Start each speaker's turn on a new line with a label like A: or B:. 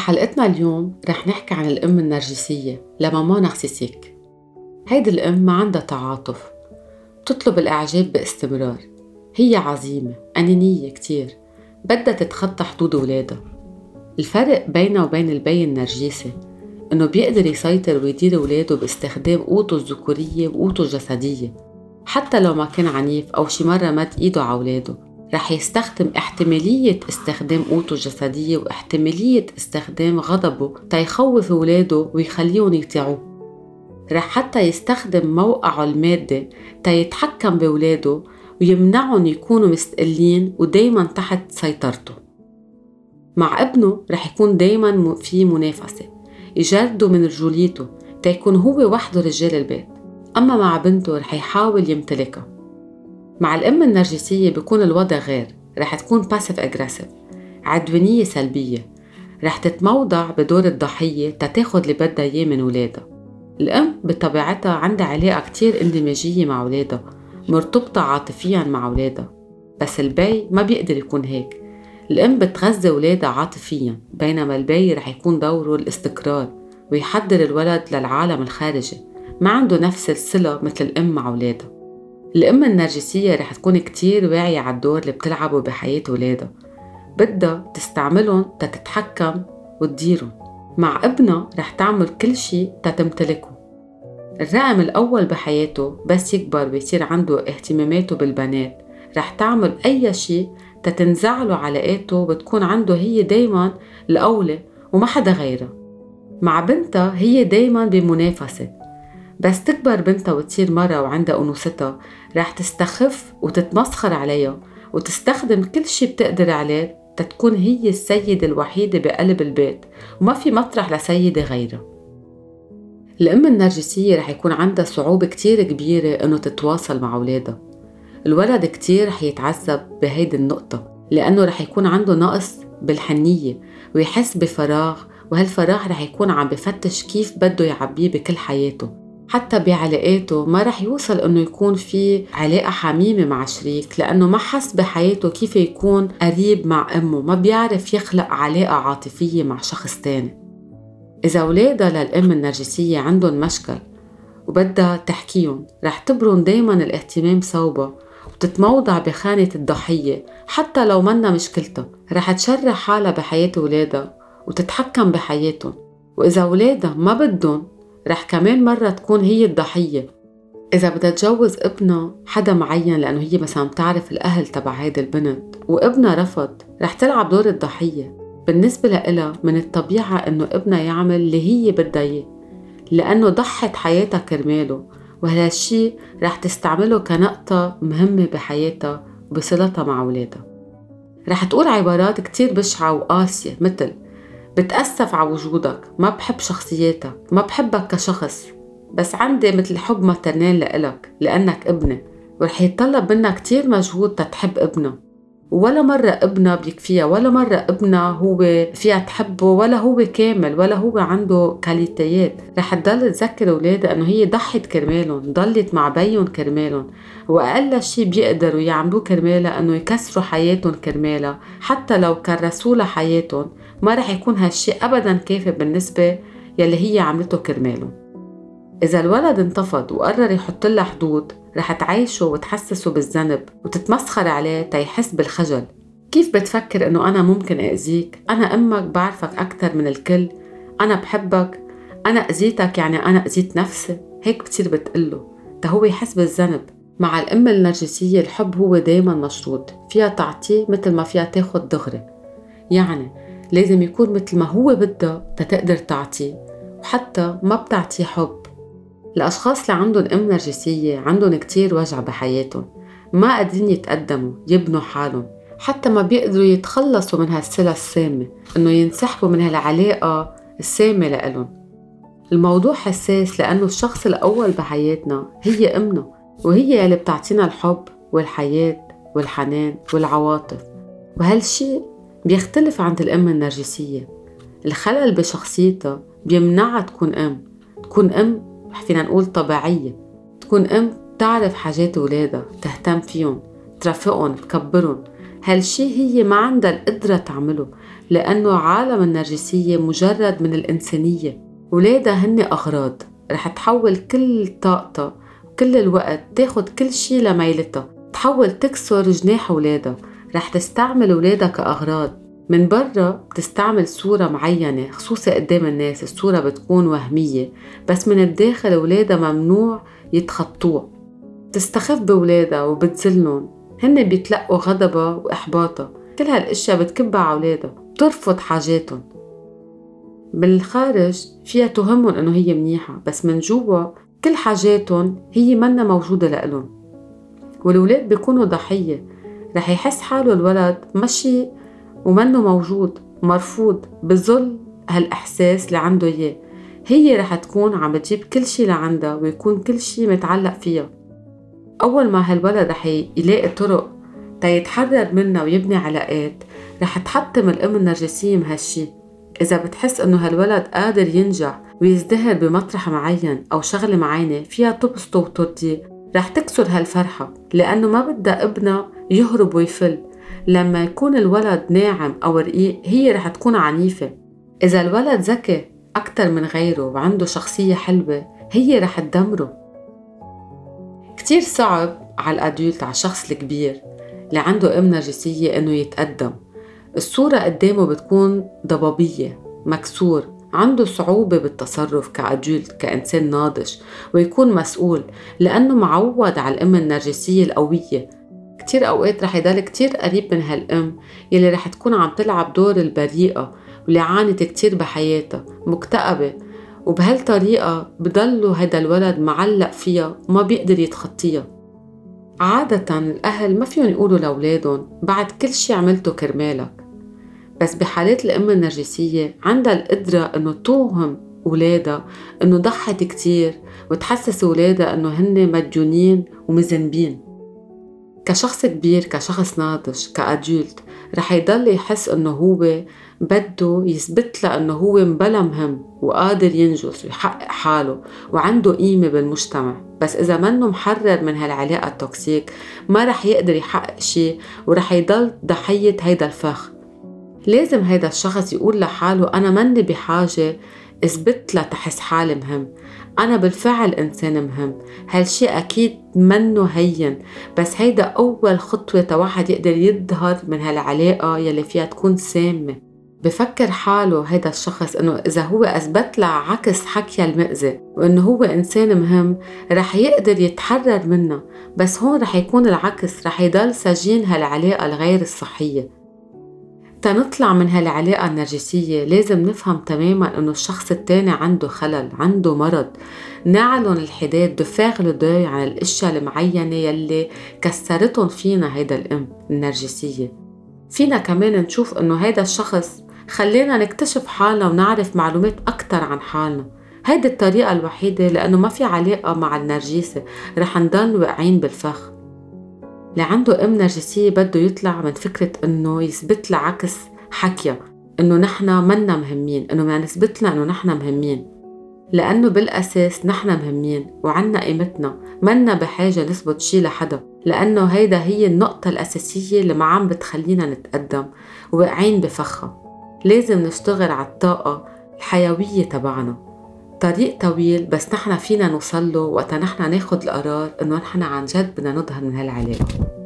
A: بحلقتنا اليوم رح نحكي عن الأم النرجسية لماما نارسيسيك. هيدي الأم ما عندها تعاطف بتطلب الإعجاب باستمرار. هي عظيمة أنانية كتير بدها تتخطى حدود ولادها الفرق بينها وبين البي النرجسي إنه بيقدر يسيطر ويدير ولاده باستخدام قوته الذكورية وقوته الجسدية حتى لو ما كان عنيف أو شي مرة مد إيده على ولاده رح يستخدم احتمالية استخدام قوته الجسدية واحتمالية استخدام غضبه تيخوف ولاده ويخليهم يطيعوه. رح حتى يستخدم موقعه المادي تيتحكم بولاده ويمنعهم يكونوا مستقلين ودايما تحت سيطرته. مع ابنه رح يكون دايما في منافسة يجرده من رجوليته تيكون هو وحده رجال البيت. أما مع بنته رح يحاول يمتلكها. مع الأم النرجسية بيكون الوضع غير رح تكون باسف أجريسيف عدوانية سلبية. رح تتموضع بدور الضحية تتاخد اللي بدها إياه من ولادها الأم بطبيعتها عندها علاقة كتير اندماجية مع ولادها مرتبطة عاطفيا مع ولادها بس البي ما بيقدر يكون هيك. الأم بتغذي ولادها عاطفيا بينما البي رح يكون دوره الاستقرار ويحضر الولد للعالم الخارجي. ما عنده نفس الصلة مثل الأم مع ولادها الأم النرجسية رح تكون كتير واعية على الدور اللي بتلعبه بحياة ولادها بدها تستعملهم تتحكم وتديرهم. مع ابنها رح تعمل كل شي تتمتلكه. الرقم الأول بحياته بس يكبر ويصير عنده اهتماماته بالبنات. رح تعمل أي شي تتنزعله علاقاته بتكون عنده هي دايما الأولى وما حدا غيرها. مع بنتها هي دايما بمنافسة. بس تكبر بنتها وتصير مرة وعندها أنوثتها رح تستخف وتتمسخر عليها وتستخدم كل شي بتقدر عليه تتكون هي السيدة الوحيدة بقلب البيت وما في مطرح لسيدة غيرها. الأم النرجسية رح يكون عندها صعوبة كتير كبيرة إنه تتواصل مع أولادها. الولد كتير رح يتعذب بهيدي النقطة لأنه رح يكون عنده نقص بالحنية ويحس بفراغ وهالفراغ رح يكون عم بفتش كيف بده يعبيه بكل حياته. حتى بعلاقاته ما رح يوصل إنه يكون في علاقة حميمة مع شريك لأنه ما حس بحياته كيف يكون قريب مع أمه ما بيعرف يخلق علاقة عاطفية مع شخص تاني. إذا أولادها للأم النرجسية عندهم مشكل وبدها تحكيهم رح تبرن دايما الاهتمام صوبها وتتموضع بخانة الضحية حتى لو منا مشكلتها. رح تشرح حالها بحياة ولادها وتتحكم بحياتهم. وإذا ولادها ما بدهم رح كمان مرة تكون هي الضحية. إذا بدها تجوز ابنها حدا معين لأنه هي مثلا بتعرف الأهل تبع هيدي البنت. وابنها رفض رح تلعب دور الضحية. بالنسبة لإلها من الطبيعة إنه ابنها يعمل اللي هي بدها إياه لأنه ضحت حياتها كرماله. وهالشي رح تستعمله كنقطة مهمة بحياتها وبصلتها مع أولادها. رح تقول عبارات كتير بشعة وقاسية مثل بتأسف على وجودك ما بحب شخصياتك ما بحبك كشخص. بس عندي مثل حب مترنين لإلك لأنك ابني. ورح يتطلب منك كتير مجهود تتحب ابنه. ولا مرة ابنها بيكفيها ولا مرة ابنها هو فيها تحبه ولا هو كامل ولا هو عنده كاليتيات. رح تضل تذكر أولادها إنه هي ضحت كرمالهم ضلت مع بيهم كرمالهم. وأقل شي بيقدروا يعملوه كرمالها إنه يكسروا حياتهم كرمالها. حتى لو كرسوا لها حياتهم ما رح يكون هالشي أبدا كافي بالنسبة يلي هي عملته كرمالهم. إذا الولد انتفض وقرر يحط لها حدود رح تعيشه وتحسسه بالذنب وتتمسخر عليه تيحس بالخجل. كيف بتفكر إنه أنا ممكن أذيك؟ أنا أمك بعرفك أكثر من الكل. أنا بحبك. أنا أذيتك يعني أنا أذيت نفسي. هيك بتصير بتقله. تا هو يحس بالذنب. مع الأم النرجسية الحب هو دايما مشروط. فيها تعطيه مثل ما فيها تاخد دغري. يعني لازم يكون مثل ما هو بدها تتقدر تعطيه. وحتى ما بتعطيه حب. الأشخاص اللي عندهم أم نرجسية عندهم كتير وجع بحياتهم ما قادرين يتقدموا يبنوا حالهم حتى ما بيقدروا يتخلصوا من هالصلة السامة إنه ينسحبوا من هالعلاقة السامة لإلهم. الموضوع حساس لأنه الشخص الأول بحياتنا هي أمنا وهي اللي بتعطينا الحب والحياة والحنان والعواطف. وهالشي بيختلف عند الأم النرجسية. الخلل بشخصيتها بيمنعها تكون أم تكون أم فينا نقول طبيعية. تكون أم تعرف حاجات ولادها تهتم فيهم ترافقهم تكبرهم. هالشي هي ما عندها القدرة تعمله لأنه عالم النرجسية مجرد من الإنسانية. ولادها هن أغراض رح تحول كل طاقتها وكل الوقت تاخد كل شي لميلتها. تحول تكسر جناح ولادها رح تستعمل ولادها كأغراض. من برا بتستعمل صورة معينة خصوصي قدام الناس الصورة بتكون وهمية بس من الداخل ولادها ممنوع يتخطوها. تستخف بولادها وبتذلهم هن بيتلقوا غضبها وإحباطها. كل هالأشياء بتكبها على ولادها بترفض حاجاتهم. بالخارج فيها تهمهم إنه هي منيحة بس من جوا كل حاجاتهم هي منا موجودة لإلهم. والولاد بيكونوا ضحية. رح يحس حاله الولد مشي ومنه موجود مرفوض بظل هالإحساس اللي عنده إياه. هي رح تكون عم بتجيب كل شي لعندها ويكون كل شي متعلق فيها. أول ما هالولد رح يلاقي طرق تيتحرر منها ويبني علاقات رح تحطم الأم النرجسية مهالشي إذا بتحس إنه هالولد قادر ينجح ويزدهر بمطرح معين أو شغلة معينة فيها تبسطه وترضيه رح تكسر هالفرحة لأنه ما بدها ابنها يهرب ويفل. لما يكون الولد ناعم أو رقيق هي رح تكون عنيفة. إذا الولد ذكي أكتر من غيره وعنده شخصية حلوة هي رح تدمره. كتير صعب على الأدولت على الشخص الكبير اللي عنده أم نرجسية إنه يتقدم. الصورة قدامه بتكون ضبابية مكسور عنده صعوبة بالتصرف كأدولت كإنسان ناضج ويكون مسؤول لأنه معود على الأم النرجسية القوية. كتير أوقات رح يضل كتير قريب من هالأم يلي رح تكون عم تلعب دور البريئة واللي عانت كتير بحياتها مكتئبة. وبهالطريقة بضلوا هيدا الولد معلق فيها وما بيقدر يتخطيها. عادة الأهل ما فيهم يقولوا لأولادهم بعد كل شي عملته كرمالك. بس بحالات الأم النرجسية عندها القدرة إنه توهم ولادها إنه ضحت كتير وتحسس ولادها إنه هن مديونين ومذنبين. كشخص كبير كشخص ناضج كأدولت رح يضل يحس إنه هو بده يثبت لها إنه هو مبلا مهم وقادر ينجز ويحقق حاله وعنده قيمة بالمجتمع. بس إذا منه محرر من هالعلاقة التوكسيك ما رح يقدر يحقق شيء ورح يضل ضحية هيدا الفخ. لازم هيدا الشخص يقول لحاله أنا مني بحاجة اثبت لها تحس حالي مهم. أنا بالفعل إنسان مهم. هالشي أكيد منه هين. بس هيدا أول خطوة تواحد يقدر يظهر من هالعلاقة يلي فيها تكون سامة. بفكر حاله هيدا الشخص إنه إذا هو أثبت لها عكس حكي المأذي وإنه هو إنسان مهم رح يقدر يتحرر منها بس هون رح يكون العكس رح يضل سجين هالعلاقة الغير الصحية. تنطلع من هالعلاقة النرجسية لازم نفهم تماما إنه الشخص التاني عنده خلل عنده مرض. نعلن الحداد دفاغ لدوي عن الأشياء المعينة يلي كسرتهم فينا هيدا الأم النرجسية. فينا كمان نشوف إنه هيدا الشخص خلينا نكتشف حالنا ونعرف معلومات أكثر عن حالنا. هيدي الطريقة الوحيدة لأنه ما في علاقة مع النرجسة. رح نضل واقعين بالفخ. اللي عنده أم نرجسية بده يطلع من فكرة إنه يثبت لها عكس حكيها إنه نحن منا مهمين إنه ما نثبت لها إنه نحن مهمين. لأنه بالأساس نحن مهمين وعنا قيمتنا منا بحاجة نثبت شي لحدا. لأنه هيدا هي النقطة الأساسية اللي ما عم بتخلينا نتقدم واقعين بفخها. لازم نشتغل على الطاقة الحيوية تبعنا. طريق طويل بس نحن فينا نوصل له وقت نحن ناخد القرار إنه نحن عن جد بدنا نظهر من هالعلاقة.